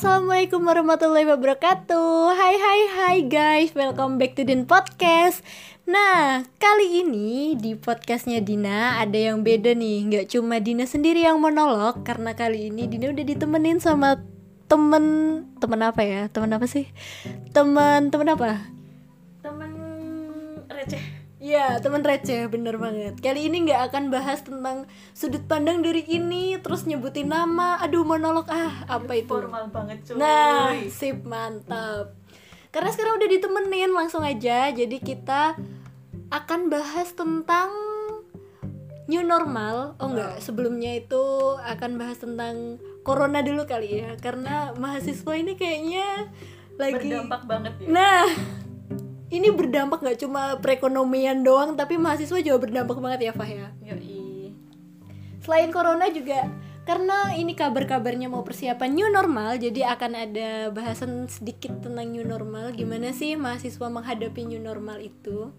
Assalamualaikum warahmatullahi wabarakatuh Hai hai hai guys Welcome back to Din Podcast Nah kali ini di podcastnya Dina Ada yang beda nih Gak cuma Dina sendiri yang monolog Karena kali ini Dina udah ditemenin sama temen Temen apa ya? Temen apa sih? Temen, temen apa? temen receh Iya, temen receh, bener banget. Kali ini nggak akan bahas tentang sudut pandang dari ini, terus nyebutin nama, aduh monolog ah, apa itu? formal banget cuy Nah, sip mantap. Karena sekarang udah ditemenin, langsung aja. Jadi kita akan bahas tentang new normal. Oh enggak, sebelumnya itu akan bahas tentang corona dulu kali ya. Karena mahasiswa ini kayaknya lagi berdampak banget ya Nah, ini berdampak nggak cuma perekonomian doang, tapi mahasiswa juga berdampak banget ya, Fah ya. Yoi. Selain corona juga karena ini kabar-kabarnya mau persiapan new normal, jadi akan ada bahasan sedikit tentang new normal. Gimana sih mahasiswa menghadapi new normal itu?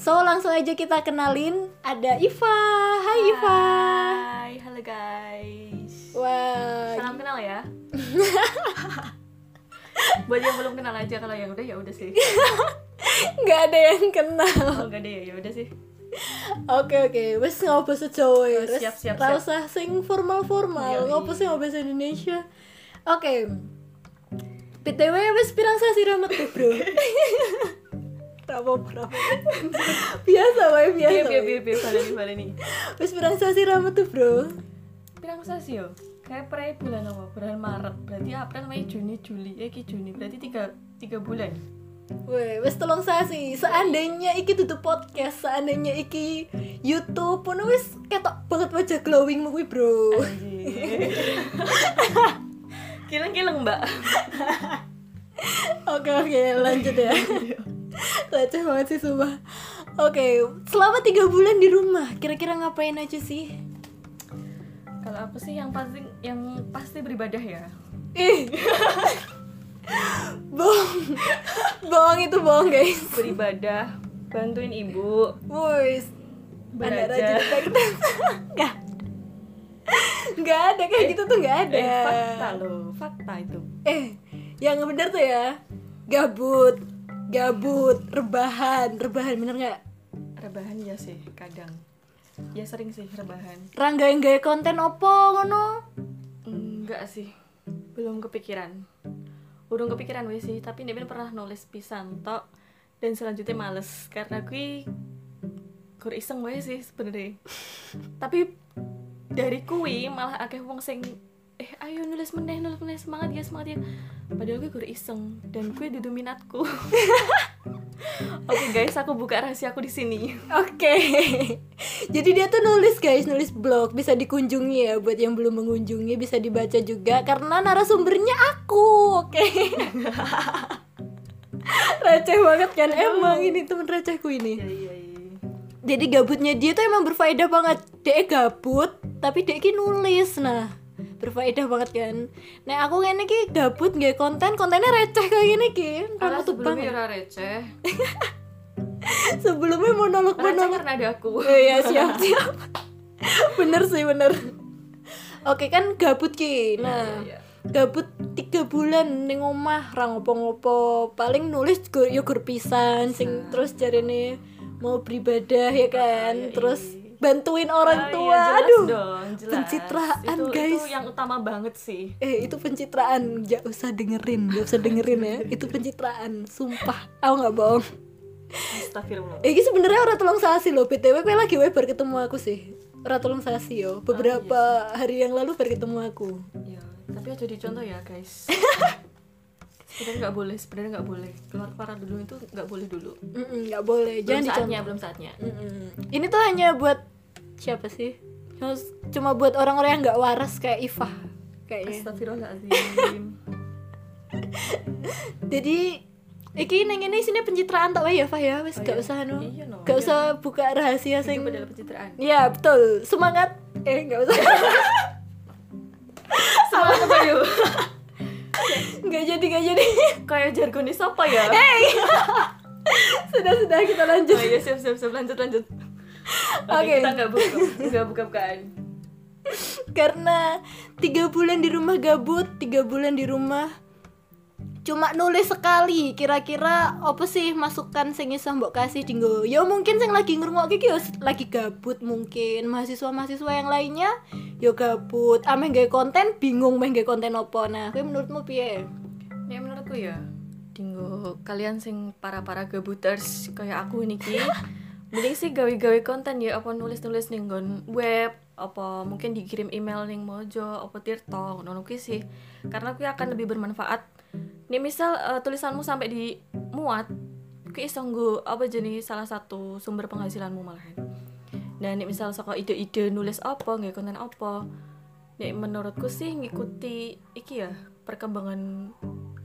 So langsung aja kita kenalin ada Iva. Hai Iva. Hai, halo guys Wah. salam kenal ya buat yang belum kenal aja kalau yang udah ya udah sih nggak ada yang kenal. oh enggak deh ya udah sih Oke oke, wes bahasa Jawa ya. Oh, siap, siap, ra siap. usah sing formal-formal, Yoi. ngopo sih ngopo bahasa Indonesia. Oke. BTW wes pirang sasi rambut tuh, Bro. Rapo rapo. Biasa wae biasa. wae. biar biar baleni baleni Wes pirang sasi rambut tuh, Bro. pirang sasi yo kayak per bulan apa bulan Maret berarti April Mei Juni Juli eh Juni berarti tiga tiga bulan Weh, wes tolong sasi. Seandainya iki tutup podcast, seandainya iki YouTube, pun wes ketok banget wajah glowingmu kuwi, Bro. kileng kileng mbak Oke oke lanjut ya Receh banget sih sumpah Oke selama tiga bulan di rumah Kira-kira ngapain aja sih? kalau aku sih yang pasti yang pasti beribadah ya Ih Bohong. Bohong itu bohong guys. Beribadah. Bantuin ibu. Wuis Anda Belajar. rajin kita Gak Gak ada kayak gitu tuh gak ada. eh, fakta loh fakta itu. Eh yang bener tuh ya Gabut Gabut Rebahan Rebahan bener gak? rebahan ya sih kadang. Ya sering sih rebahan. Rangga yang gaya konten opo ngono? Enggak sih belum kepikiran urung kepikiran wes sih tapi dia pernah nulis pisan tok dan selanjutnya males karena gue kur iseng wae sih sebenarnya. Tapi dari kui malah akeh wong sing eh ayo nulis meneh nulis meneh semangat ya semangat ya padahal gue kur iseng dan gue dudu minatku oke guys aku buka rahasia aku di sini Oke. Jadi dia tuh nulis guys, nulis blog bisa dikunjungi ya buat yang belum mengunjungi bisa dibaca juga karena narasumbernya aku. Oke. receh banget kan emang ini temen recehku ini. iya iya iya Jadi gabutnya dia tuh emang berfaedah banget. Dia gabut tapi dia nulis nah berfaedah banget kan. Nah aku kayaknya ki gabut nggak konten kontennya receh kayak gini ki. Karena Kamu tuh sebelumnya banget. ora receh Sebelumnya monolog monolog karena ada aku Oh iya siap siap. bener sih bener. Oke kan gabut ki. Nah Iya, iya. gabut tiga bulan ning omah ra ngopo-ngopo. Paling nulis gur yo gur pisan sing terus jarene mau beribadah ya kan. iya, Terus iya. Bantuin orang Ah, tua. iya, jelas Aduh. dong, jelas. pencitraan, itu, guys. itu yang utama banget sih Eh itu pencitraan, gak usah dengerin, gak usah dengerin ya. Itu pencitraan, sumpah. Aku nggak bohong. Astagfirullah Eh, ini sebenarnya orang tolong sasi loh. BTW kowe lagi wae baru ketemu aku sih. Ora tolong sasi yo. Beberapa hari yang lalu baru ketemu aku. ya tapi aja dicontoh ya guys sebenarnya nggak boleh sebenarnya nggak boleh keluar para dulu itu nggak boleh dulu nggak boleh. belum Jangan saatnya dicontoh. belum saatnya Mm-mm. Ini tuh hanya buat siapa sih? Cuma- buat orang-orang yang nggak waras kayak Iva kayaknya. Astagfirullahaladzim. Jadi Iki neng ini sini pencitraan tak wae ya Fah ya? Wis Oh, gak iya. usah anu Iya, no. gak Iya. usah buka rahasia sing itu adalah pencitraan. Iya betul. Semangat. Eh gak usah. Semangat apa yuk? Nggak jadi nggak jadi. Kayak jargonis apa ya? Sudah sudah kita lanjut. Oh iya siap siap siap. Lanjut lanjut Oke. kita nggak buka nggak buka bukaan. Karena tiga bulan di rumah gabut tiga bulan di rumah cuma nulis sekali. Kira-kira apa sih masukan sing iso mbok kasih dinggo? Ya mungkin sing lagi ngrungok iki yo lagi gabut mungkin. Mahasiswa-mahasiswa yang lainnya yo gabut. Ame gawe konten bingung main gawe konten apa. Nah kowe menurutmu piye? Ya menurutku ya dinggo kalian sing para-para gabuters kayak aku ini ki mending sih gawe-gawe konten ya apa nulis-nulis ning nggon web apa mungkin dikirim email ning mojo apa tirto ngono sih. Karena aku akan lebih bermanfaat. Nih misal eh, tulisanmu sampai dimuat ki iso nggo apa jenis salah satu sumber penghasilanmu malahan. Dan nih misal saka ide-ide nulis apa nggak konten apa nih menurutku sih ngikuti iki ya perkembangan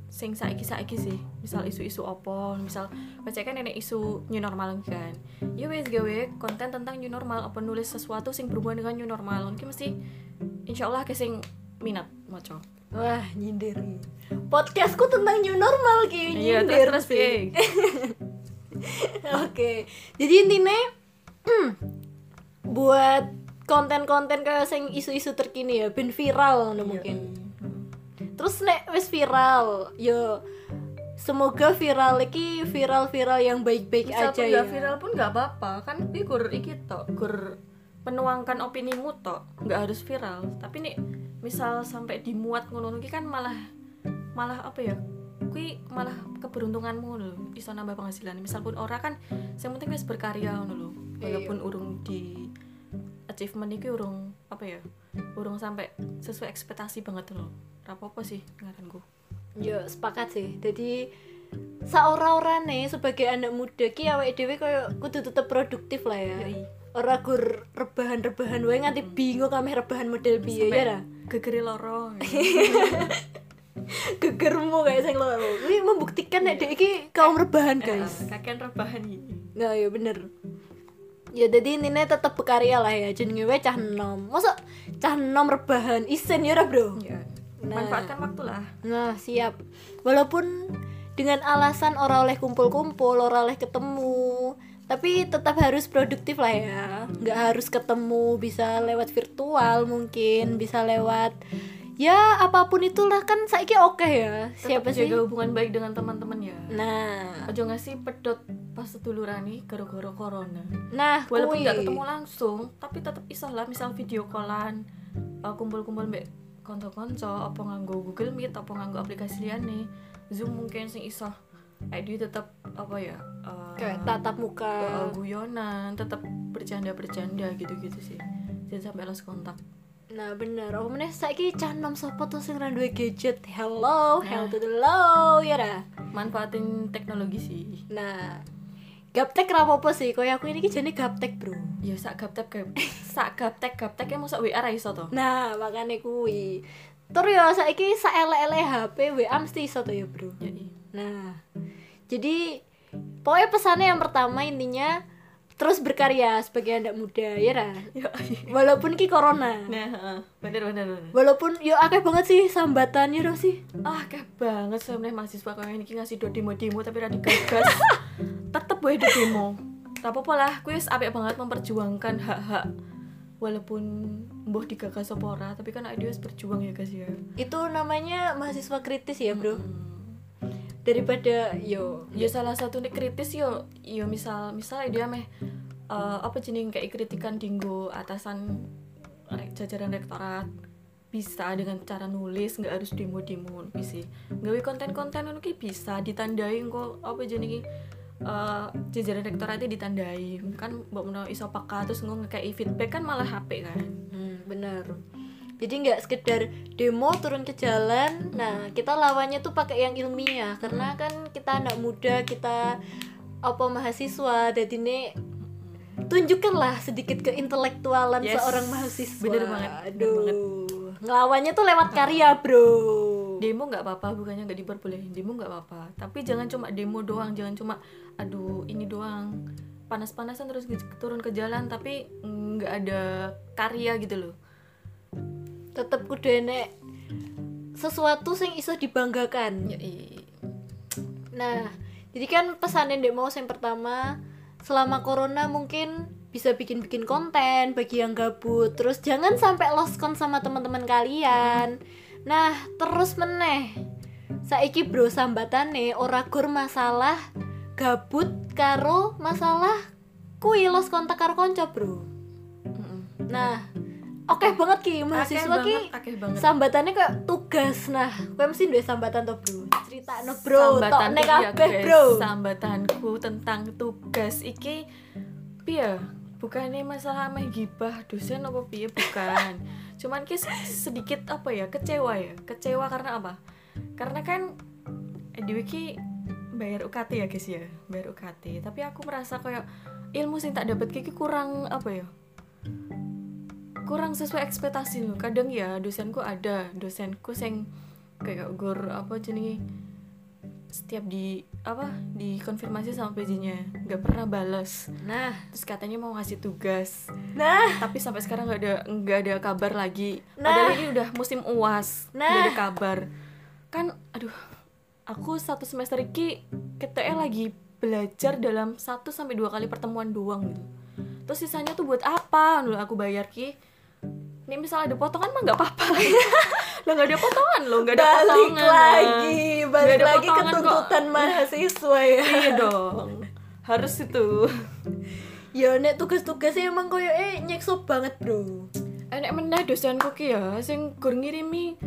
sing saiki saiki sih. Misal isu-isu apa misal baca kan nenek isu new normal kan. Ya wes gawe konten tentang new normal apa nulis sesuatu sing berhubungan dengan new normal. Mungkin mesti insya Allah sing minat maco. Wah nyindir podcastku tentang new normal ki iya nyindir terus terus sih. piye? Oke, jadi intinya buat konten-konten kayak sing isu-isu terkini ya, ben viral ngono mungkin. Terus nek wis viral, yo semoga viral iki viral-viral yang baik-baik misal aja pun ya. viral pun nggak apa-apa. Kan ini gur iki tok gur menuangkan opinimu tok nggak harus viral. Tapi nih misal sampai dimuat ngono iki kan malah malah apa ya kui malah keberuntunganmu lho iso nambah penghasilan. Misal pun ora kan yang penting wis berkarya ngono lho walaupun urung di achievement iki urung apa ya urung sampai sesuai ekspektasi banget lho rapopo sih ngaranku Yo sepakat sih. Jadi saora-orane sebagai anak muda ki awake dhewe koyo kudu tetep produktif lah ya. Yoi. Ora gur rebahan-rebahan wae nganti bingung kami rebahan model piye ya ra. gegeri loro gegermu kayak sing loro. Ini membuktikan nek dhek iki kaum rebahan, guys. kakean rebahan ini Nah, ya bener. Ya jadi intinya tetap berkarya lah ya jenenge wae cah enom. Masa cah enom rebahan isen ya Bro? ya Nah. manfaatkan waktu lah Nah, siap. Walaupun dengan alasan ora oleh kumpul-kumpul, ora oleh ketemu, tapi tetap harus produktif lah ya. Nggak harus ketemu, bisa lewat virtual mungkin, bisa lewat ya apa pun itulah. Kan saiki oke ya. Siapa Tetap sih? jaga hubungan baik dengan teman-teman ya. Nah, aja ngasih pedot pas sedulurani gara-gara corona. Nah walaupun nggak ketemu langsung tapi tetap iso lah. Misal video callan uh, kumpul-kumpul mbek konco-konco apa nganggo Google Meet apa nganggo aplikasi liyane. Zoom mungkin sing kayak dia tetap apa ya uh, kayak tatap uh, muka. guyonan tetap bercanda-bercanda gitu-gitu sih. Jangan sampai lost kontak Nah bener, oh meneh saiki cah nom sapa tuh sing duwe gadget. Hello, hello to the low ya dah. manfaatin teknologi sih Nah, gaptek ra apa sih? Kayak aku ini jane gaptek, Bro. ya sak gaptek gap sak gaptek gaptek ya masa WA ra iso to Nah, makane kuwi. Tur ya saiki saelek-elek HP WA mesti iso to ya, Bro. iya. Nah, jadi pokoknya pesannya yang pertama intinya terus berkarya sebagai anak muda ya ra. Ya, iya. Walaupun ki corona. nah bener bener bener Walaupun yo akeh banget sih sambatannya dong sih. ah kayak banget sebenarnya mahasiswa kayak ini ngasih do demo demo tapi radikal gas tetep do demo tak apa lah kuis apik banget memperjuangkan hak-hak walaupun mbuh digagas apa ora tapi kan dia harus berjuang ya guys ya Itu namanya mahasiswa kritis ya, Bro. Daripada yo ya salah satu nih kritis yo yo misal misal dia meh eh, apa jenis kayak kritikan dinggo atasan jajaran rektorat bisa dengan cara nulis nggak harus demo demo bisa. Gawe konten-konten ngono ki bisa ditandai kok apa jenis eh jajaran rektoratnya ditandai. Kan mbak menawa iso peka terus ngomong kayak feedback kan malah HP kan. Hmm, bener. Jadi nggak sekedar demo turun ke jalan. Nah, kita lawannya tuh pakai yang ilmiah karena kan kita anak muda, kita apa mahasiswa. Jadi ini tunjukkanlah sedikit keintelektualan Yes. seorang mahasiswa. Bener banget, bener Aduh. banget. Ngelawannya tuh lewat karya, Bro. demo nggak apa-apa bukannya nggak diperbolehin demo nggak apa-apa tapi jangan cuma demo doang jangan cuma aduh ini doang panas-panasan terus turun ke jalan tapi nggak ada karya gitu loh Tetep kudu enek sesuatu yang iso dibanggakan. ya i- Nah, jadi kan pesannya Dek mau yang pertama selama corona mungkin bisa bikin-bikin konten bagi yang gabut. Terus jangan sampai lost con sama teman-teman kalian. Nah terus meneh. Saiki bro sambatane ora gur masalah gabut karo masalah kui lost kontak karo konco bro. Nah oke banget ki. Mahasiswa Akeh ki sambatannya kayak tugas. Nah kowe mesti duwe sambatan to bro? Cerita no bro. Tok Sambatanku nek ya, kabeh bro. Sambatanku tentang tugas iki piye? Bukannya masalah meh gibah dosen apa piye? Bukan. Cuman ki sedikit apa ya kecewa ya. Kecewa karena apa? Karena kan eh, di wiki bayar UKT ya guys ya? Bayar UKT tapi aku merasa kayak ilmu sing tak dapat kiki kurang apa ya kurang sesuai ekspektasi loh. Kadang ya dosenku ada dosenku sing kayak gor apa jenenge? Setiap di apa dikonfirmasi sama PJ-nya nggak pernah balas nah. Terus katanya mau ngasih tugas. Nah. Tapi sampai sekarang nggak ada nggak ada kabar lagi. Nah. padahal ini udah musim uas nggak ada Nah. kabar. Kan aduh aku satu semester ini ketoknya lagi belajar dalam satu sampai dua kali pertemuan doang gitu. Terus sisanya tuh buat apa? Dulu aku bayar ki ini misalnya ada potongan mah nggak apa-apa. Lo nggak ada potongan lo nggak ada balik potongan. lagi balik ada lagi ke potongan kok. tuntutan mahasiswa ya. Iya dong. Harus itu. Ya nek tugas-tugasnya emang koyo eh nyekso banget bro. Enek meneh dosenku ki ya sing gur ngirimi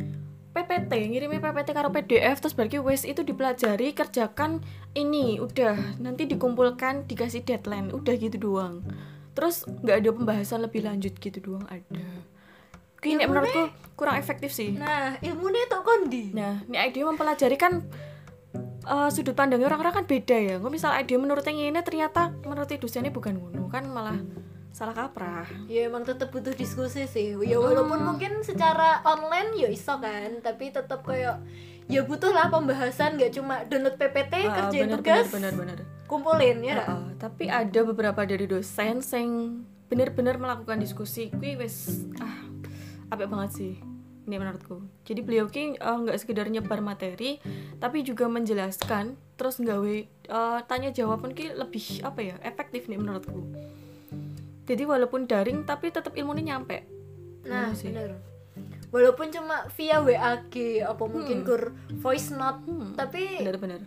PPT ngirimi PPT karo PDF terus berarti wes itu dipelajari kerjakan ini udah. Nanti dikumpulkan dikasih deadline udah gitu doang terus nggak ada pembahasan lebih lanjut gitu doang ada. Ki nek menurutku kurang efektif sih. Nah ilmunya tok kondi? Nah ini ide mempelajari kan eh, sudut pandangnya orang-orang kan beda ya. Nggak misal ide menurut yang ini ternyata menurut dosennya bukan ngono kan malah salah kaprah. Ya emang tetap butuh diskusi sih. Ya walaupun mungkin secara online ya iso kan tapi tetap kayak ya butuh lah pembahasan nggak cuma download PPT Ah, kerjain bener, tugas. bener, bener, bener. Kumpulin ya. Nggak? Heeh, tapi ada beberapa dari dosen yang benar-benar melakukan diskusi. Kuwi wis ah apik banget sih ini menurutku. Jadi beliau ki eh, nggak sekedar nyebar materi tapi juga menjelaskan terus nggawe eh, tanya jawab pun ki lebih apa ya efektif nih menurutku. Jadi walaupun daring tapi tetap ilmunya nyampe. Nah Iya sih. bener. Walaupun cuma via WAG apa mungkin kur voice note Hmm, tapi benar-benar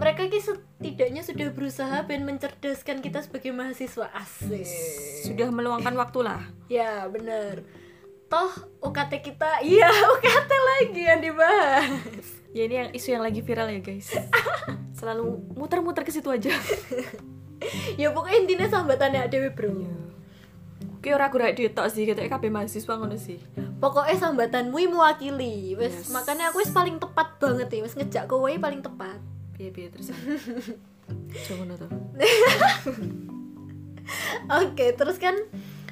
mereka ki setidaknya sudah berusaha dan mencerdaskan kita sebagai mahasiswa asik. Sudah meluangkan waktu lah ya bener. Toh UKT kita iya UKT lagi yang dibahas. Ya ini yang isu yang lagi viral ya guys. Selalu muter-muter ke situ aja. Ya pokoknya intinya sambatannya dewe bro. Ki ora kurang duit tok sih, katanya kabeh mahasiswa ngono sih. pokoknya sambatanmu mewakili. Wes Yes. makanya aku wis paling tepat banget ya. Wes ngejak kowe paling tepat Piye-piye terus. Coba ngono to. oke terus kan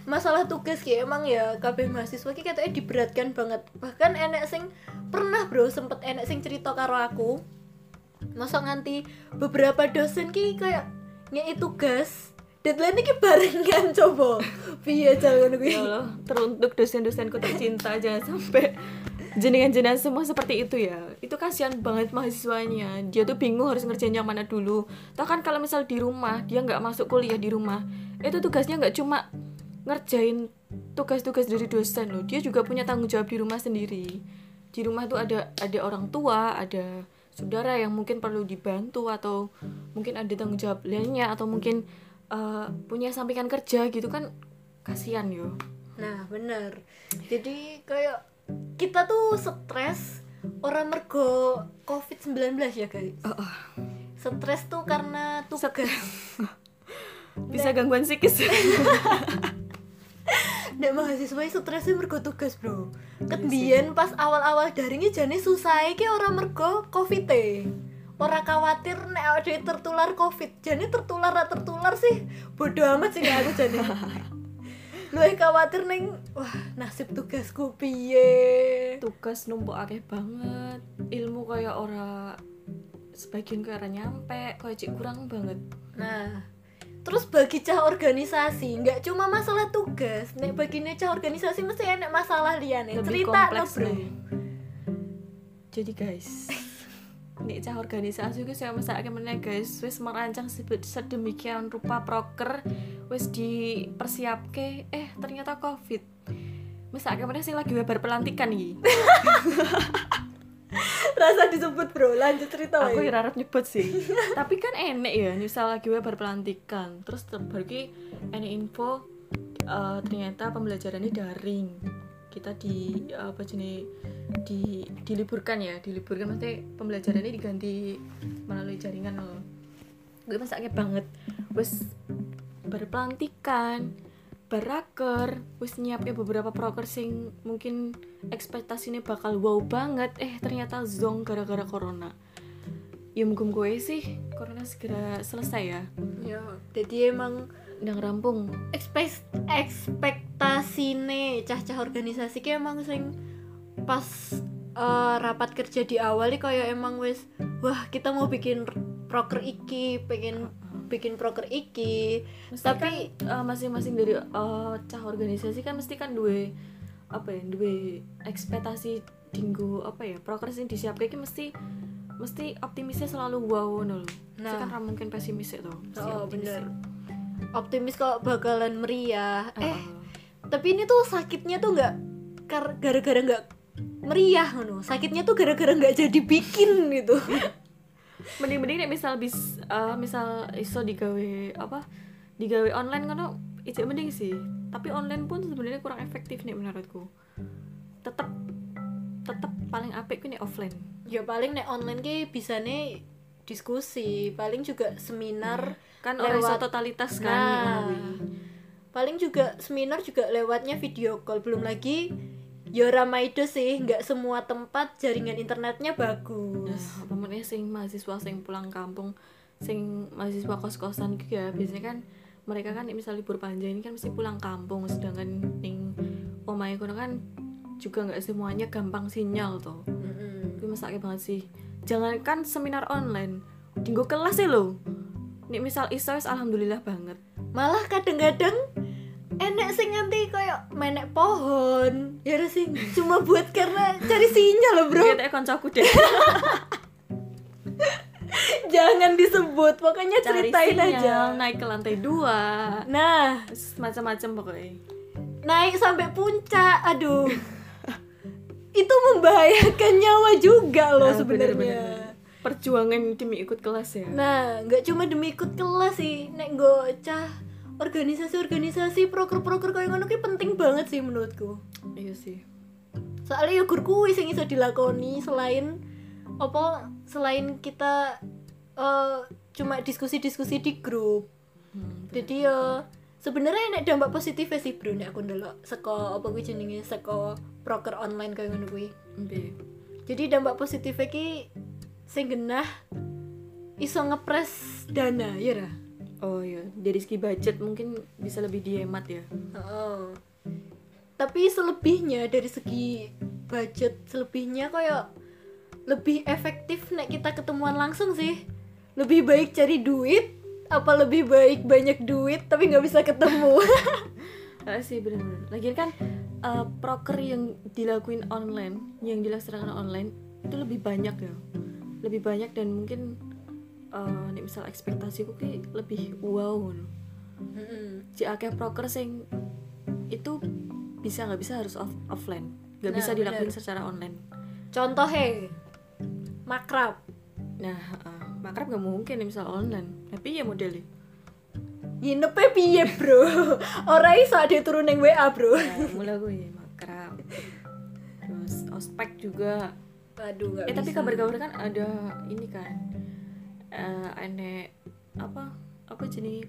masalah tugas ki emang ya kabeh mahasiswa ki katanya diberatkan banget bahkan enek sing pernah bro sempet enek sing cerita karo aku masa nganti beberapa dosen ki kayak ngei tugas deadline ki barengan coba piye jangan gue Ya Allah, teruntuk dosen-dosenku tercinta jangan sampai jenengan-jenengan semua seperti itu ya. Itu kasihan banget mahasiswanya. Dia tuh bingung harus ngerjain yang mana dulu. Toh kan kalau misal di rumah, dia nggak masuk kuliah di rumah, itu tugasnya nggak cuma ngerjain tugas-tugas dari dosen loh. Dia juga punya tanggung jawab di rumah sendiri. Di rumah tuh ada ada orang tua, ada saudara yang mungkin perlu dibantu atau mungkin ada tanggung jawab lainnya atau mungkin eh, punya sampingan kerja gitu kan kasihan yo. Nah bener Jadi kayak kita tuh stres Orang mergo COVID-19 ya guys. Stres tuh karena tugas. Bisa gangguan psikis. Nek mahasiswa stresnya mergo tugas bro. Ketbian pas awal-awal daringnya jane susah Ki orang mergo covid -e. Orang khawatir nek awake dhewe tertular covid. Jane tertular ra tertular sih. Bodoh amat sih aku jane Lu khawatir neng Wah nasib tugasku piye Tugas numpuk akeh banget. Ilmu kayak ora sebagian kayak ora nyampe, kayak cik kurang banget. Nah, terus bagi cah organisasi, nggak cuma masalah tugas, nek baginya cah organisasi mesti enak masalah liane. Cerita no kompleks bro. Jadi guys, nih cah organisasi gue saya masa meneh guys. Wis merancang sedemikian rupa proker wis dipersiapke. Eh ternyata covid. Masa meneh sing lagi webar pelantikan iki. Rasa disebut bro. Lanjut cerita aku ya harap nyebut sih. Tapi kan enek ya misal lagi webar pelantikan. Terus terbagi enek info eh, ternyata pembelajarannya daring kita di apa jenis di diliburkan ya diliburkan. Maksudnya pembelajarannya diganti melalui jaringan loh. Gue masaknya banget. Wes berpelantikan beraker wis nyiapin beberapa proker sing mungkin ekspektasinya bakal wow banget. Eh ternyata zong gara-gara corona. Ya mungkin gue sih corona segera selesai ya. Ya jadi emang yang rampung ekspek ekspektasi nih cah-cah organisasi ki emang sing pas eh, rapat kerja di awal nih kayak emang wis wah kita mau bikin proker iki pengen bikin proker iki Mesti tapi kan, eh, masing-masing dari eh, cah organisasi kan mesti kan dua apa ya dua ekspektasi dinggo apa ya proker sing disiapkan iki mesti mesti optimisnya selalu wow nol nah. Kan mungkin pesimis tuh mesti oh optimis bener. Optimis kok bakalan meriah. Eh Heeh. tapi ini tuh sakitnya tuh nggak gara-gara nggak meriah no sakitnya tuh gara-gara nggak jadi bikin gitu. Mending-mending nek misal bis eh, misal iso digawe apa digawe online kan itu mending sih. Tapi online pun sebenarnya kurang efektif nih menurutku. Tetap tetap paling apik nih offline. Ya paling nek online ki bisa nih diskusi paling juga seminar kan orang Lewat- totalitas kan Nah. paling juga seminar juga lewatnya video call belum lagi ya ramai itu sih nggak semua tempat jaringan internetnya bagus. Nah, meneh sing mahasiswa sing pulang kampung sing mahasiswa kos-kosan gitu ya biasanya kan mereka kan misal libur panjang ini kan mesti pulang kampung sedangkan ning omahe kono kan juga nggak semuanya gampang sinyal tuh Mm-mm. Gue masaknya banget sih. Jangankan seminar online Dinggo kelas ya lo Nih misal iso wis alhamdulillah banget. Malah kadang-kadang enek sing nganti kayak menek pohon. Ya sih? Cuma buat karena cari sinyal loh bro. Kayak koncoku deh. Jangan disebut pokoknya Cari ceritain sinyal, aja. Naik ke lantai dua. Nah. Macam-macam pokoknya. Naik sampai puncak aduh. Itu membahayakan nyawa juga loh Ah, sebenarnya. Perjuangan demi ikut kelas ya? Nah nggak cuma demi ikut kelas sih. Nek gocah organisasi-organisasi proker-proker kayak ngono ki penting banget sih menurutku. Iya sih. Soalnya ya gur kuwi sing iso dilakoni selain apa selain kita eh, cuma diskusi-diskusi di grup. Hmm, jadi ya sebenarnya nek dampak positifnya sih bro. Nek aku ndelok saka apa kuwi jenenge saka proker online kayak ngono kuwi. Jadi dampak positifnya ki sing genah iso ngepres dana ya ra? Oh iya. Dari segi budget mungkin bisa lebih dihemat ya. Heeh. tapi selebihnya dari segi budget selebihnya kayak lebih efektif nek kita ketemuan langsung sih. Lebih baik cari duit apa lebih baik banyak duit tapi nggak bisa ketemu? Ah, sih bener-bener. Lagian kan eh, proker yang dilakuin online Yang dilaksanakan online Itu lebih banyak ya Lebih banyak dan mungkin eh nek misal ekspektasiku ki lebih wow ngono. Jika akeh proker sing itu bisa nggak bisa harus off offline. Nggak Nah, bisa dilakuin bener. secara online. Contohnya makrab. Nah eh, makrab nggak mungkin misal online. Tapi ya modelnya nginepnya piye bro? Orang iso ada turun yang WA bro. Nah, mulai gue ya makrab. Terus ospek juga aduh nggak eh tapi bisa. kabar-kabar kan ada ini kan. Eh aneh apa apa jenis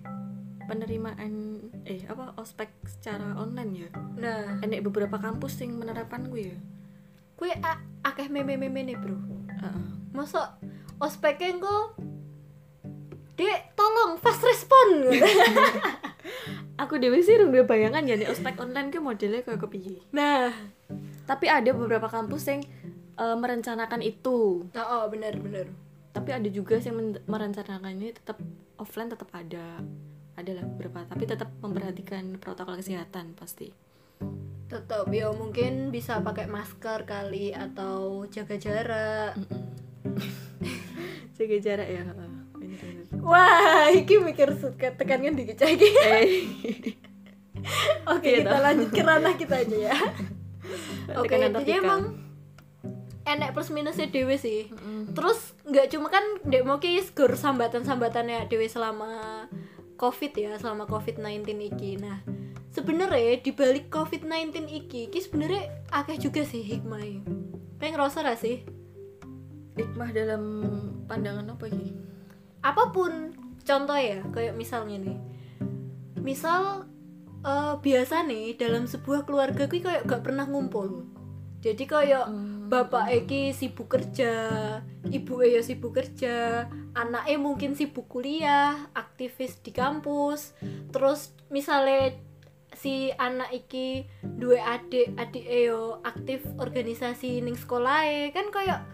penerimaan eh apa ospek secara online ya? Nah. Enek beberapa kampus yang menerapkan gue ya? Kue a- akeh meme-meme nih bro. Heeh. masa ospeknya kok dek tolong fast respon. Aku dewe sih udah bayangan ya nih ospek online ke modelnya kayak kepiye. Nah. Tapi ada beberapa kampus yang eh, merencanakan itu. Oh, oh bener bener tapi ada juga yang men- merencanakannya tetap offline tetap ada. Ada lah beberapa tapi tetap memperhatikan protokol kesehatan pasti. Tetap ya mungkin bisa pakai masker kali atau jaga jarak. Mm-mm. jaga jarak ya Wah, iki mikir suka tekankan dikit lagi. eh. Oke, Iya kita lanjut ke ranah kita aja ya. Oke, Tekanan jadi emang enek plus minusnya dewe sih. Mm-mm. Terus nggak cuma kan dek mau ki skor sambatan-sambatannya dewe selama covid ya, selama covid-19 iki. Nah, sebenarnya di balik covid-19 iki, ki sebenarnya akeh juga sih hikmahnya. Pengen ngerasa gak sih? hikmah dalam pandangan apa ini apa pun contoh ya kayak misalnya nih misal eh, biasa nih dalam sebuah keluarga kuwi kayak gak pernah ngumpul jadi kayak Hmm. bapak Eki sibuk kerja ibu ya sibuk kerja anaknya mungkin sibuk kuliah aktivis di kampus. Terus misalnya si anak iki dua adik adik yo aktif organisasi ning sekolah kan kayak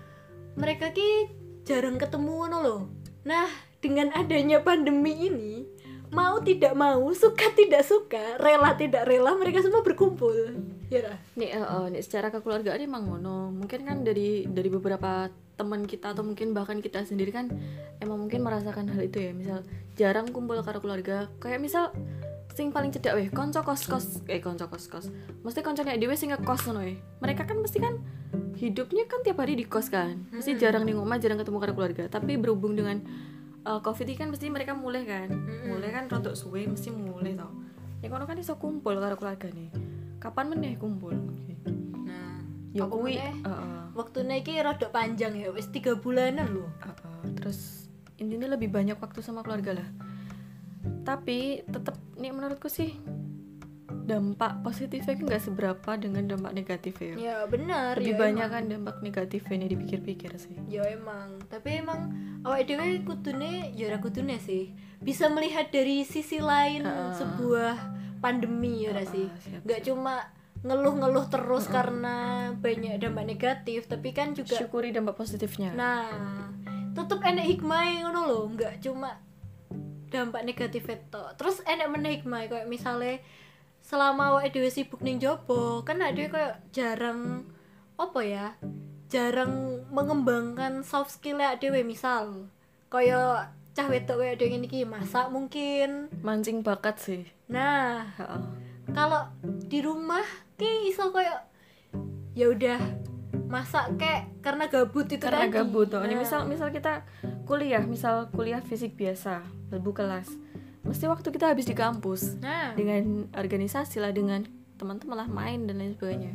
mereka ki jarang ketemu loh nah dengan adanya pandemi ini mau tidak mau suka tidak suka rela tidak rela mereka semua berkumpul. Ya nih eh, eh, nih secara kekeluargaan emang ngono. Mungkin kan dari dari beberapa teman kita atau mungkin bahkan kita sendiri kan emang mungkin merasakan hal itu ya. Misal jarang kumpul karo keluarga. Kayak misal sing paling cedak weh konco kos kos eh konco kos kos mesti koncone dhewe sing ngekos ngono weh. Mereka kan mesti kan hidupnya kan tiap hari di kos kan. Mesti jarang di rumah jarang ketemu karo keluarga. Tapi berhubung dengan uh, covid ini kan mesti mereka mulai kan. Mulai kan rotok suwe mesti mulai tau ya kono kan iso kumpul karo keluarga nih. Kapan meneh kumpul? Nah ya kuwi heeh. Waktunya iki panjang ya wis tiga bulanan loh heeh. terus intinya lebih banyak waktu sama keluarga lah. Tapi tetap nih menurutku sih dampak positifnya nggak seberapa dengan dampak negatifnya ya. benar lebih ya banyak emang. kan dampak negatifnya nih dipikir-pikir sih. Ya emang. Tapi emang awak dewe kudune ya ora kudune sih. Bisa melihat dari sisi lain Heeh. sebuah pandemi ya Heeh, sih? nggak cuma ngeluh-ngeluh terus karena banyak dampak negatif tapi kan juga syukuri dampak positifnya. Nah tetep enek hikmah ngono loh nggak cuma dampak negatif itu terus enek meneh hikmah kayak misalnya selama awake dhewe sibuk ning jopo kan ada kayak jarang apa ya jarang mengembangkan soft skill ya dhewe misal kayak cah wedok kayak dhewe iki masak mungkin mancing bakat sih nah Heeh. kalau di rumah ki iso kayak ya udah masak kek karena gabut itu karena tadi. gabut tuh ini Nah. misal misal kita kuliah misal kuliah fisik biasa lebu kelas mesti waktu kita habis di kampus. Nah. Dengan organisasi lah dengan teman-teman lah main dan lain sebagainya.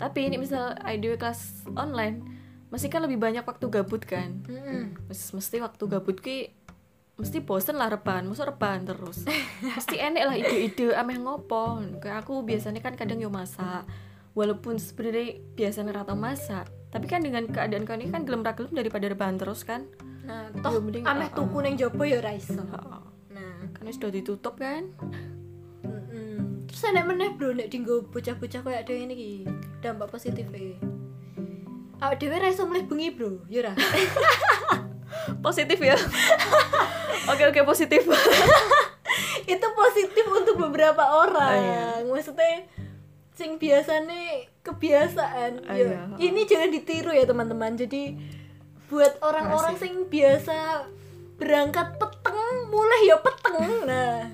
Tapi ini misal IDW kelas online masih kan lebih banyak waktu gabut kan? Mm-mm. Mes- mesti waktu gabut ki mesti bosen lah reban masa reban terus. Mesti enek lah ide-ide ameh ngopo. Kayak aku biasanya kan kadang yo masak. Walaupun sebenarnya biasanya rata masak tapi kan dengan keadaan kau ini kan gelem ra gelem daripada rebahan terus kan? Nah toh ameh uh-uh. tuku ning jopo ya ra iso. Heeh. Nah kan wis sudah ditutup kan? Mm-mm. terus enek meneh bro nek dinggo bocah-bocah kayak dhewe ini ki dampak positif e awak dhewe ra iso mleh bengi bro? Ya ra positif ya? Oke oke positif. Itu positif untuk beberapa orang. Oh, iya. maksudnya sing biasanya kebiasaan. Oh, Ya, iya. ini jangan ditiru ya teman-teman. Jadi buat orang-orang sing biasa berangkat peteng mulai ya peteng. Nah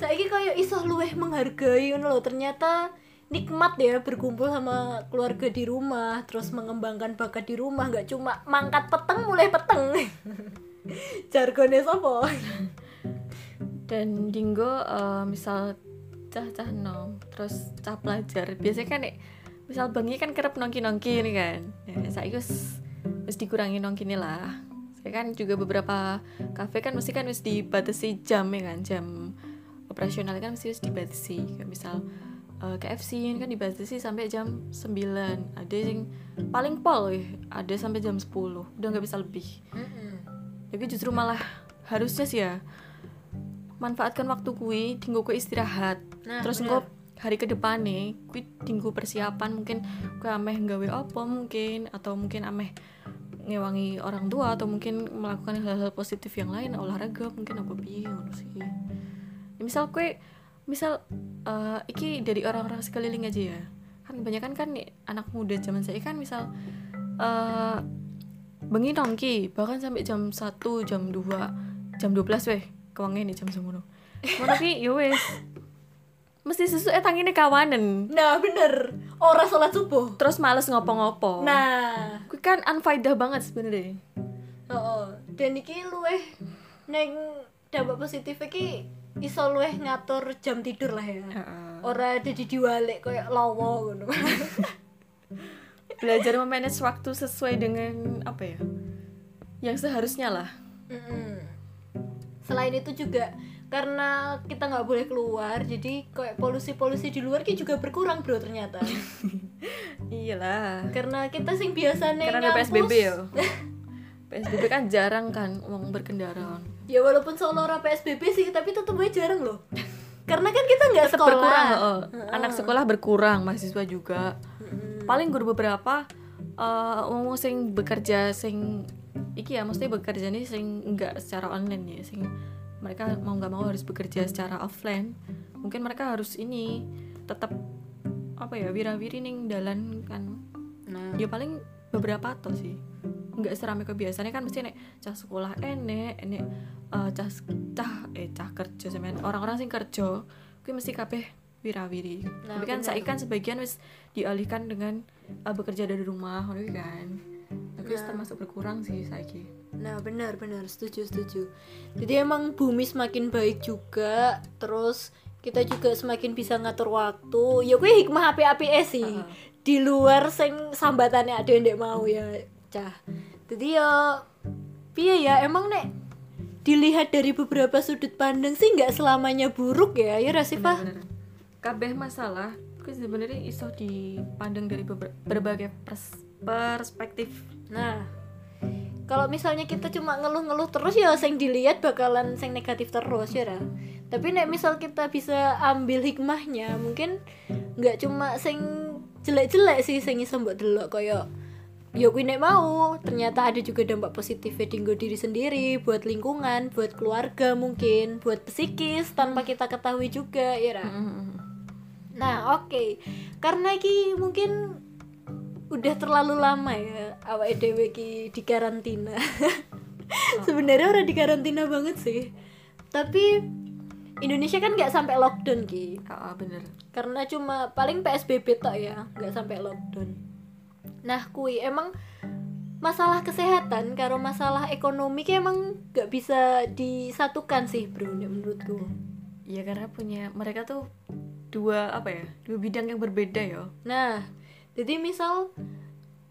saiki kayak iso luweh menghargai loh ternyata nikmat ya berkumpul sama keluarga di rumah terus mengembangkan bakat di rumah nggak cuma mangkat peteng mulai peteng. Jargonnya sopo dan dinggo eh, misal cah cah nom terus cah pelajar. Biasanya kan nek misal bengi kan kerap nongki nongki nih kan. Ya, saya wis dikurangi nongki lah saya kan juga beberapa kafe kan mesti kan wis dibatasi jam ya kan? Jam operasional kan mesti wis dibatasi. Kayak misal eh, KFC ini kan dibatasi sampai jam 9 ada yang paling pol ya ada sampai jam 10 udah nggak bisa lebih. Tapi justru malah harusnya sih ya manfaatkan waktu kui tinggu kui istirahat. Nah, terus engko hari ke depan nih kui tinggu persiapan. Mungkin kui ameh nggawe apa mungkin atau mungkin ameh ngewangi orang tua atau mungkin melakukan hal-hal positif yang lain olahraga mungkin apa ngono sih. Ya, misal kue misal eh, iki dari orang-orang sekeliling aja ya. Kan kebanyakan kan nih anak muda zaman saya kan misal eh bengi nongki bahkan sampai jam 1 jam 2 jam 12 weh kewangi nih jam semono. Ngono ki yo wes mesti sesuai tangine kawanen Nah, bener. Ora sholat subuh. terus males ngopo-ngopo Nah, Kuwi kan unfaedah banget sebenarnya heeh. Dan iki luweh neng dampak positif iki iso luweh ngatur jam tidur lah ya. Ora jadi diwalik kayak lawa ngono. belajar memanage waktu sesuai dengan apa ya yang seharusnya lah Mm-mm. Selain itu juga karena kita nggak boleh keluar, jadi kayak polusi-polusi di luar ki juga berkurang bro ternyata. iyalah karena kita sing biasa nih karena ada PSBB ya PSBB kan jarang kan uang berkendara Ya walaupun Solo ora PSBB sih, tapi tetep aja jarang loh. Karena kan kita nggak Tetap sekolah. berkurang oh. anak sekolah berkurang mahasiswa juga paling guru beberapa ngomong sing bekerja sing iki ya mesti bekerja nih sing enggak secara online ya sing mereka mau nggak mau harus bekerja secara offline mungkin mereka harus ini tetap apa ya wirawiri ning dalan kan. Nah, ya paling beberapa atau sih. Nggak serame ke biasanya kan mesti nek cah sekolah enek enek eh, cah cah eh cah kerja sampean. Orang-orang sing kerja kuwi mesti kabeh wirawiri. Nah, tapi kan saiki kan sebagian wis dialihkan dengan eh, bekerja dari rumah kan. Tapi wis Nah. termasuk berkurang sih saiki nah benar benar setuju setuju. Jadi emang bumi semakin baik juga, terus kita juga semakin bisa ngatur waktu. Ya gue hikmah api-api sih. Heeh. Di luar sing sambatannya ada yang mau ya, cah. Jadi ya piye ya emang nek dilihat dari beberapa sudut pandang sih nggak selamanya buruk ya ya Rasifah kabeh masalah kuwi sebenarnya iso dipandang dari berbagai pers- perspektif Nah, kalau misalnya kita cuma ngeluh-ngeluh terus ya sing dilihat bakalan sing negatif terus ya Ra. Tapi nek misal kita bisa ambil hikmahnya, mungkin nggak cuma sing jelek-jelek sih sing iso mbok delok koyo ya kuwi nek mau ternyata ada juga dampak positifnya dinggo diri sendiri buat lingkungan buat keluarga mungkin buat psikis tanpa kita ketahui juga ya Ra. Nah, oke. Karena iki mungkin udah terlalu lama ya awake dhewe iki di karantina. Sebenarnya udah di karantina banget sih. Tapi Indonesia kan nggak sampai lockdown ki. Ah, bener Karena cuma paling PSBB tok ya, nggak sampai lockdown. Nah, kui emang masalah kesehatan karo masalah ekonomi ki emang nggak bisa disatukan sih, Bro, menurutku. ya karena punya mereka tuh dua apa ya dua bidang yang berbeda ya Nah, jadi misal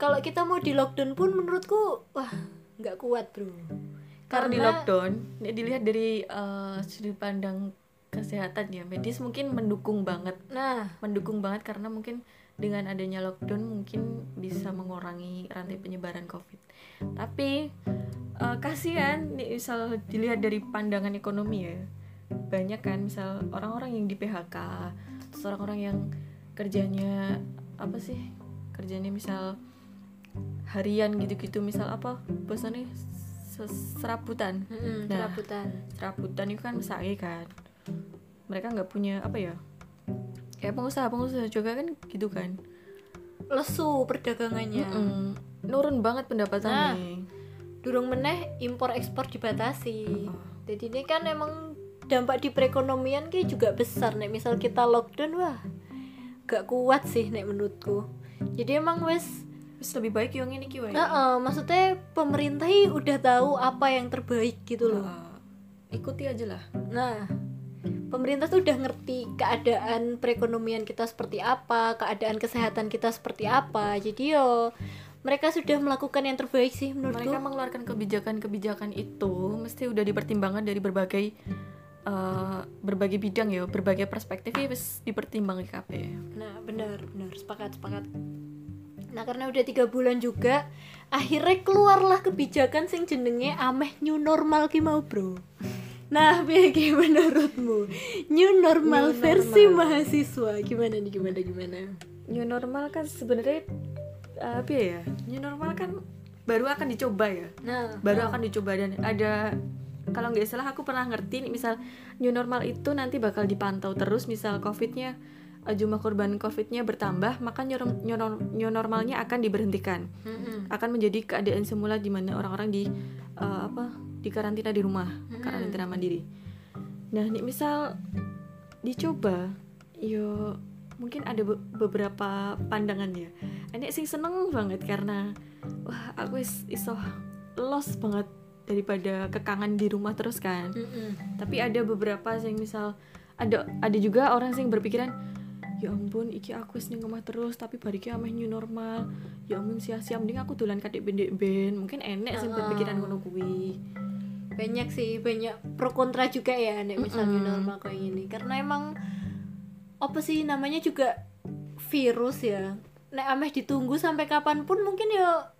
kalau kita mau di lockdown pun menurutku wah nggak kuat bro. karena di lockdown dilihat dari eh, sudut pandang kesehatan ya medis mungkin mendukung banget. Nah, mendukung banget karena mungkin dengan adanya lockdown mungkin bisa mengurangi rantai penyebaran covid. Tapi eh, kasihan nih misal dilihat dari pandangan ekonomi ya banyak kan misal orang-orang yang di PHK terus orang-orang yang kerjanya apa sih kerjanya misal harian gitu-gitu misal apa bosannya se- serabutan mm, Nah. serabutan. serabutan itu kan mesake kan mereka nggak punya apa ya kayak pengusaha-pengusaha juga kan gitu kan Lesu perdagangannya. Mm, nurun banget pendapatannya Durung meneh impor ekspor dibatasi. Oh. Jadi ini kan emang dampak di perekonomian ki juga besar nek misal kita lockdown wah gak kuat sih nek menurutku. Jadi emang wes Terus lebih baik yang ini kiwai Heeh, maksudnya pemerintah udah tahu apa yang terbaik gitu loh. ikuti aja lah Nah, pemerintah tuh udah ngerti keadaan perekonomian kita seperti apa, keadaan kesehatan kita seperti apa. Jadi yo mereka sudah melakukan yang terbaik sih menurutku. mereka mengeluarkan kebijakan-kebijakan itu mesti udah dipertimbangkan dari berbagai eh, berbagai bidang ya berbagai perspektif ya wis dipertimbangkan KP Nah, benar, benar, sepakat, sepakat. Nah, karena udah tiga bulan juga, akhirnya keluarlah kebijakan sing jenenge ameh new normal ki mau, Bro. Nah, ki menurutmu? New normal New versi normal. mahasiswa gimana nih gimana gimana? new normal kan sebenarnya eh, apa ya new normal kan baru akan dicoba ya Nah, baru akan dicoba dan ada kalau nggak salah aku pernah ngerti nih misal new normal itu nanti bakal dipantau terus misal covidnya uh, jumlah korban COVID-nya bertambah, maka new, new, new normalnya akan diberhentikan. Mm-mm. Akan menjadi keadaan semula di mana orang-orang di uh, apa di karantina di rumah, Mm-mm. karantina mandiri. Nah, nih misal dicoba, yo mungkin ada be- beberapa pandangan ya. Ini sing seneng banget karena wah aku is iso lost banget daripada kekangan di rumah terus kan Mm-mm. tapi ada beberapa yang misal ada ada juga orang yang berpikiran ya ampun iki aku wis ning omah terus tapi bariki ameh new normal ya ampun sia-sia mending aku dolan kadek bendek ben mungkin enek Heeh. berpikiran ngono kuwi banyak sih banyak pro kontra juga ya nek misalnya Mm-mm. normal kayak gini karena emang apa sih namanya juga virus ya nek ameh ditunggu sampai kapan pun mungkin ya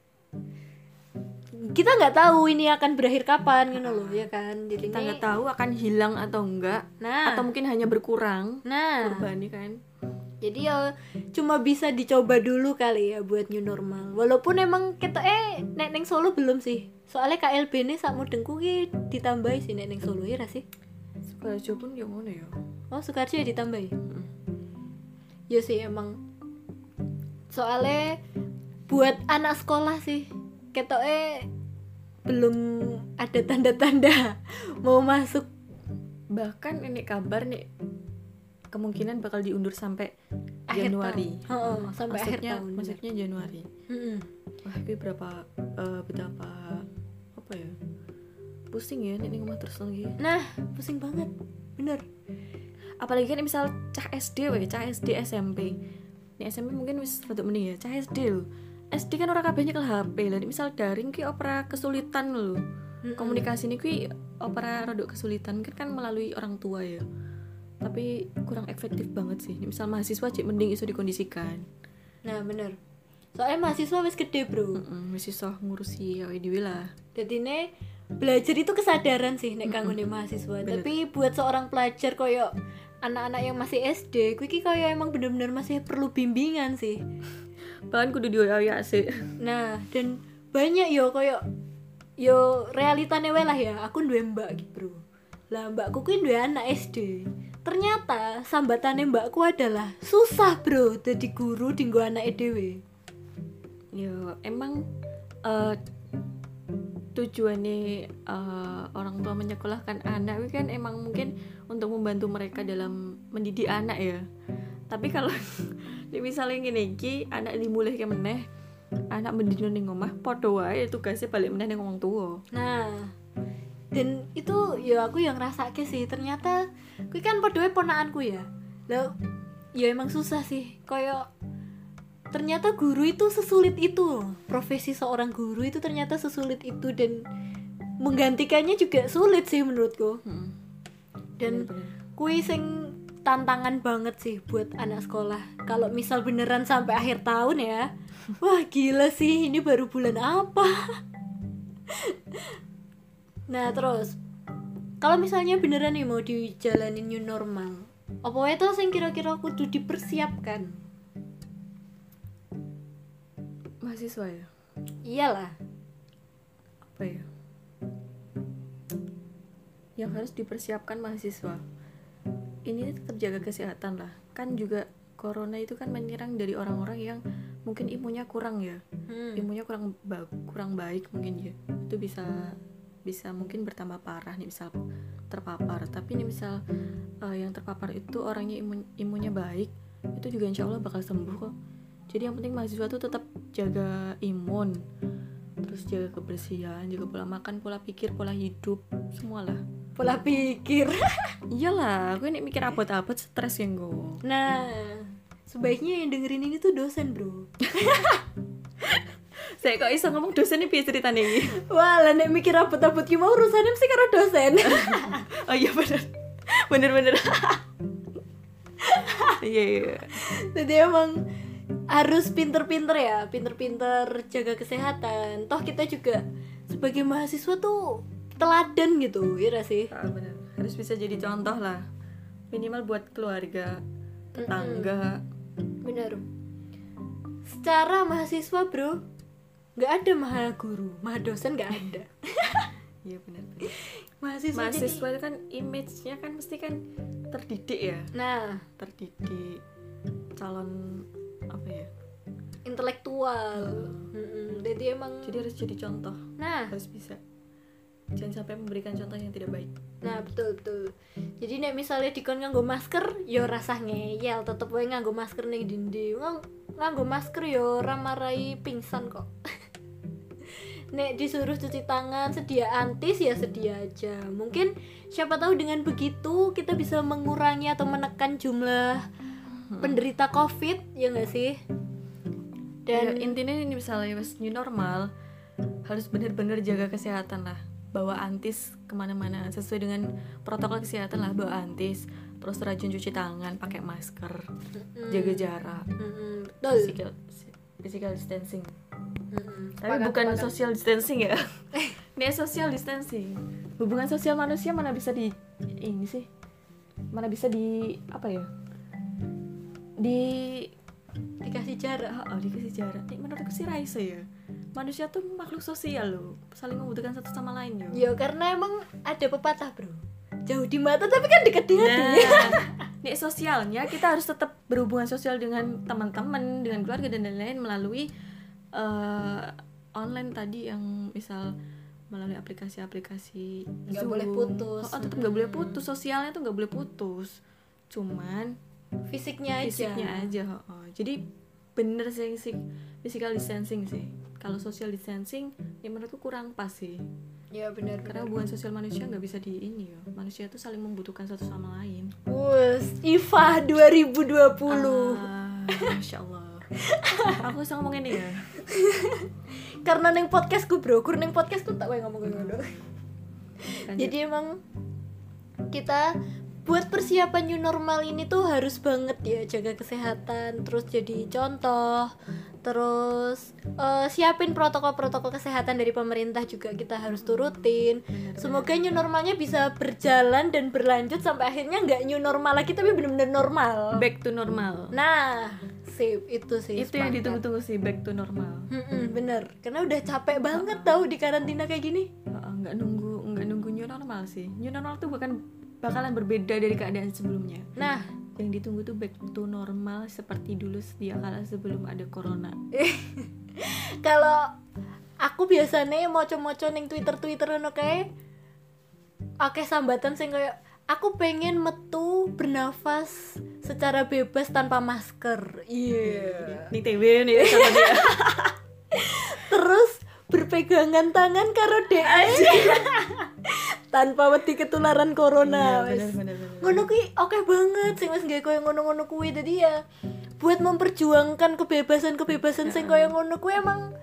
kita nggak tahu ini akan berakhir kapan gitu loh ya kan? Jadi kita ini- nggak tahu akan hilang atau enggak nah. atau mungkin hanya berkurang nah. korbannya kan? Jadi ya cuma bisa dicoba dulu kali ya buat new normal. Walaupun emang kita eh nek neng Solo belum sih. Soalnya KLB ini mudengku ki ditambahi sih nek neng Solo ya sih? Sukarjo pun yang ngono ya. Oh Sukarjo ya ditambahi. Ya sih emang. Soalnya Buat anak sekolah sih Ketoknya Belum ada tanda-tanda Mau masuk. Bahkan ini kabar nih kemungkinan bakal diundur sampai akhir Januari. tahun. Oh, sampai akhir maksudnya tahun bener. maksudnya Januari. Mm-mm. wah itu berapa eh, betapa apa ya? Pusing ya nih rumah terus lagi. Nah pusing banget. Bener. Apalagi kan misal cah SD we cah SD SMP ini SMP mungkin wis rada mending ya cah SD lho SD kan orang kabehnya ke HP lah misal daring ki opera kesulitan lho. Mm-mm. komunikasi ini ki opera rada kesulitan mungkin kan melalui orang tua ya. Tapi kurang efektif banget sih. Misal mahasiswa cek mending iso dikondisikan. Nah bener. Soalnya mahasiswa wis gede bro. Mm-mm, masih soh ngurusi awake dhewe lah. Jadi ini belajar itu kesadaran sih nek kanggo nih mahasiswa. Bener. Tapi buat seorang pelajar koyo anak-anak yang masih SD, kuwi ki koyo emang bener-bener masih perlu bimbingan sih. Bahkan kudu dioyak sih Nah, dan banyak yo koyo yo realitane wae lah ya. Aku duwe mbak gitu, Bro. Lah mbakku kuwi duwe anak SD. Ternyata sambatane mbakku adalah susah, Bro, jadi guru dinggo anak dhewe. ya emang eh tujuannya eh, orang tua menyekolahkan anak kan emang mungkin untuk membantu mereka dalam mendidik anak ya tapi kalau di misalnya gini ki anak dimulai ke meneh anak mendidik ning omah podo wae tugasnya balik meneh ning wong tua Nah, dan itu ya aku yang ngerasake sih ternyata kuwi kan padha ponakanku ya. Lah ya emang susah sih. Kayak ternyata guru itu sesulit itu. Profesi seorang guru itu ternyata sesulit itu dan menggantikannya juga sulit sih menurutku. Hmm, Dan kuwi sing tantangan banget sih buat anak sekolah. Kalau misal beneran sampai akhir tahun ya. Wah, gila sih, ini baru bulan apa? nah, terus kalau misalnya beneran nih mau dijalanin new normal, apa itu sing kira-kira kudu dipersiapkan? mahasiswa ya Iyalah. apa ya yang harus dipersiapkan mahasiswa ini tetap jaga kesehatan lah. Kan juga corona itu kan menyerang dari orang-orang yang mungkin imunnya kurang ya. Hmm. imunnya kurang ba- kurang baik mungkin ya. Itu bisa bisa mungkin bertambah parah nih misal terpapar. Tapi nih misal eh, yang terpapar itu orangnya imun imunnya baik itu juga insya Allah bakal sembuh kok. Jadi yang penting mahasiswa tuh tetap jaga imun terus jaga kebersihan jaga pola makan pola pikir pola hidup semualah Pola pikir. iyalah aku ini mikir abot-abot stres yang gue Nah, sebaiknya yang dengerin ini tuh dosen, Bro. saya kok iso ngomong dosen ini piye ceritanya ini Wah, lah nek mikir abot-abot ki mau urusannya mesti karo dosen. oh iya bener bener bener iya iya Jadi emang harus pinter-pinter ya, pinter-pinter jaga kesehatan. Toh kita juga sebagai mahasiswa tuh teladan gitu, ya nggak sih? Ah, bener. Harus bisa jadi contoh lah. Minimal buat keluarga tetangga. Bener. Secara mahasiswa bro, nggak ada maha guru, maha dosen nggak ada. iya bener Mahasiswa, mahasiswa jadi- itu kan image-nya kan mesti kan terdidik ya? Nah, terdidik calon apa ya? Intelektual. Mm-mm. jadi emang jadi harus jadi contoh. Nah. Harus bisa jangan sampai memberikan contoh yang tidak baik Nah betul betul. Jadi nek misalnya dikon nganggo masker, yo rasah ngeyel, tetep wae nganggo masker ning dindi. Ngang, nganggo masker yo ora marai pingsan kok. nek disuruh cuci tangan, sedia antis ya sedia aja. Mungkin siapa tahu dengan begitu kita bisa mengurangi atau menekan jumlah penderita COVID, ya nggak sih? dan Dan intinya ini misalnya new normal harus benar-benar jaga kesehatan lah bawa antis ke mana-mana. Sesuai dengan protokol kesehatan lah bawa antis terus rajin cuci tangan pakai masker jaga jarak betul. physical physical distancing. Mm-mm. tapi bukan sepakat. social distancing ya? Ini social distancing. Hubungan sosial manusia mana bisa di ini sih mana bisa di apa ya? Di dikasih jarak. oh, dikasih jarak. Menurutku sih Raisa ya manusia tuh makhluk sosial loh saling membutuhkan satu sama lain yo Ya karena emang ada pepatah bro Jauh di mata tapi kan dekat di hati Nah, di sosialnya kita harus tetap berhubungan sosial dengan teman-teman, dengan keluarga dan lain-lain melalui eh, online tadi yang misal melalui aplikasi-aplikasi Nggak Zoom. boleh putus. Oh, oh, tetap nggak boleh putus. Sosialnya tuh nggak boleh putus. Cuman Fisiknya aja fisiknya aja. oh, oh. Jadi bener sih sih physical distancing sih. Kalau social distancing, ya menurutku kurang pas sih. Ya benar Karena hubungan sosial manusia nggak bisa di ini ya. Manusia tuh saling membutuhkan satu sama lain. Wus, IFA 2020 Ah, Masya Allah Aku bisa ngomong ini ya Karena neng podcastku bro Kur neng podcastku tak wae ngomong ngono Lanjut. Jadi emang Kita buat persiapan new normal ini tuh harus banget ya jaga kesehatan terus jadi contoh terus eh, siapin protokol-protokol kesehatan dari pemerintah juga kita harus turutin. Semoga new normalnya bisa berjalan dan berlanjut sampai akhirnya nggak new normal lagi tapi bener-bener normal. Back to normal. Nah sip itu sih Itu yang ditunggu-tunggu sih Back to normal. Mm-mm, bener. Karena udah capek banget tahu di karantina kayak gini. Nggak nunggu nggak nunggu new normal sih. New normal tuh bukan bakalan berbeda dari keadaan sebelumnya. Nah Yang ditunggu tuh back to normal seperti dulu sedia kala sebelum ada corona. Kalau aku biasanya moco-moco ning Twitter Twitter ngono kae akeh sambatan sing kayak aku pengen metu bernafas secara bebas tanpa masker. Iya. Nih TW nih sama dia. Terus berpegangan tangan karo DE tanpa wedi ketularan corona Iya, wes. bener, bener, bener. ngono kuwi oke banget sing wis gawe koyo ngono-ngono kuwi jadi ya buat memperjuangkan kebebasan-kebebasan sing koyo ngono kuwi emang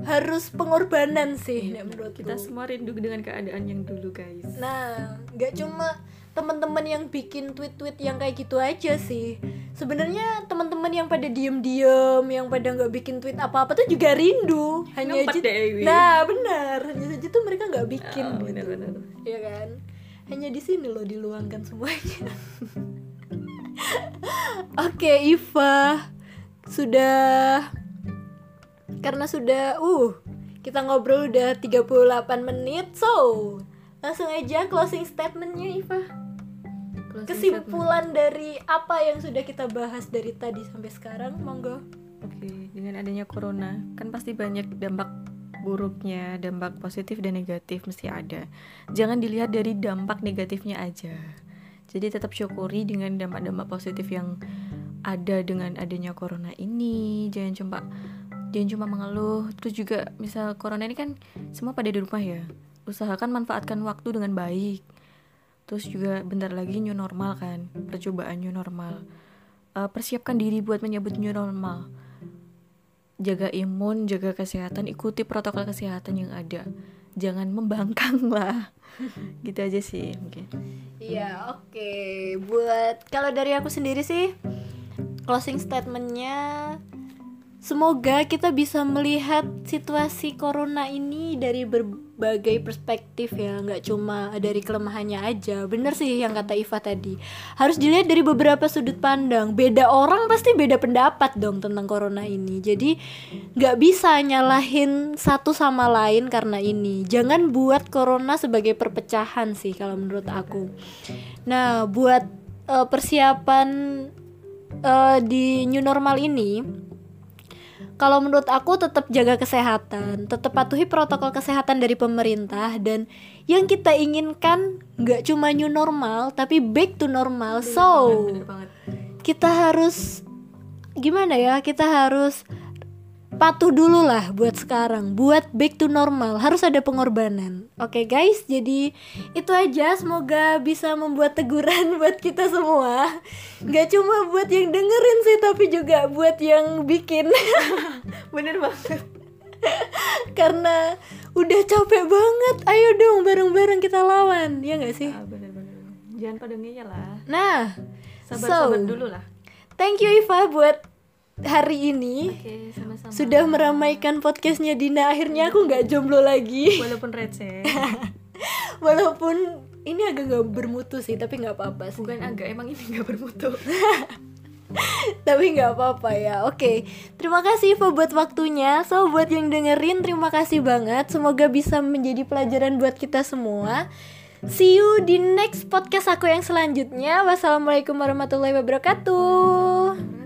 harus pengorbanan sih nek menurutku. Kita semua rindu dengan keadaan yang dulu guys Nah, nggak cuma teman-teman yang bikin tweet-tweet yang kayak gitu aja sih. Sebenarnya teman-teman yang pada diem-diem, yang pada nggak bikin tweet apa-apa tuh juga rindu. Hanya aja, deh, Wi. nah benar, hanya saja tuh mereka nggak bikin, Ah, gitu. benar-benar. ya kan? Hanya di sini loh diluangkan semuanya. Oke, Iva sudah karena sudah uh kita ngobrol udah 38 menit so langsung aja closing statementnya Iva kesimpulan dari apa yang sudah kita bahas dari tadi sampai sekarang monggo Oke, dengan adanya corona kan pasti banyak dampak buruknya, dampak positif dan negatif mesti ada. Jangan dilihat dari dampak negatifnya aja. Jadi tetap syukuri dengan dampak-dampak positif yang ada dengan adanya corona ini. Jangan cuma jangan cuma mengeluh. Terus juga misal corona ini kan semua pada di rumah ya. Usahakan manfaatkan waktu dengan baik. Terus juga bentar lagi new normal kan, percobaan new normal. Eh, persiapkan diri buat menyambut new normal jaga imun, jaga kesehatan, ikuti protokol kesehatan yang ada. Jangan membangkang lah. gitu aja sih mungkin. Iya oke buat kalau dari aku sendiri sih closing statementnya semoga kita bisa melihat situasi corona ini dari berbagai perspektif ya nggak cuma dari kelemahannya aja. Bener sih yang kata Iva tadi. Harus dilihat dari beberapa sudut pandang. Beda orang pasti beda pendapat dong tentang corona ini. Jadi nggak bisa nyalahin satu sama lain karena ini. Jangan buat corona sebagai perpecahan sih kalau menurut aku. Nah buat eh, persiapan uh, di new normal ini kalau menurut aku tetap jaga kesehatan, tetap patuhi protokol kesehatan dari pemerintah dan yang kita inginkan nggak cuma new normal tapi back to normal. Bener so banget, bener banget. kita harus gimana ya? Kita harus patuh dulu lah buat sekarang buat back to normal. Harus ada pengorbanan. Oke guys jadi itu aja. Semoga bisa membuat teguran buat kita semua. Nggak cuma buat yang dengerin sih tapi juga buat yang bikin. Bener banget. Karena udah capek banget. Ayo dong bareng-bareng kita lawan. Ya nggak sih? Ah, bener bener. Jangan pada ngeyel lah. Nah sabar so dulu lah. thank you Iva buat hari ini oke sama-sama. sudah meramaikan podcastnya Dina. Akhirnya aku nggak jomblo lagi. Walaupun receh walaupun ini agak nggak bermutu sih tapi nggak apa-apa sih. Bukan agak emang ini nggak bermutu. Tapi nggak apa-apa ya. Oke terima kasih Iva buat waktunya. So buat yang dengerin terima kasih banget. Semoga bisa menjadi pelajaran buat kita semua. See you di next podcast aku yang selanjutnya. Wassalamualaikum warahmatullahi wabarakatuh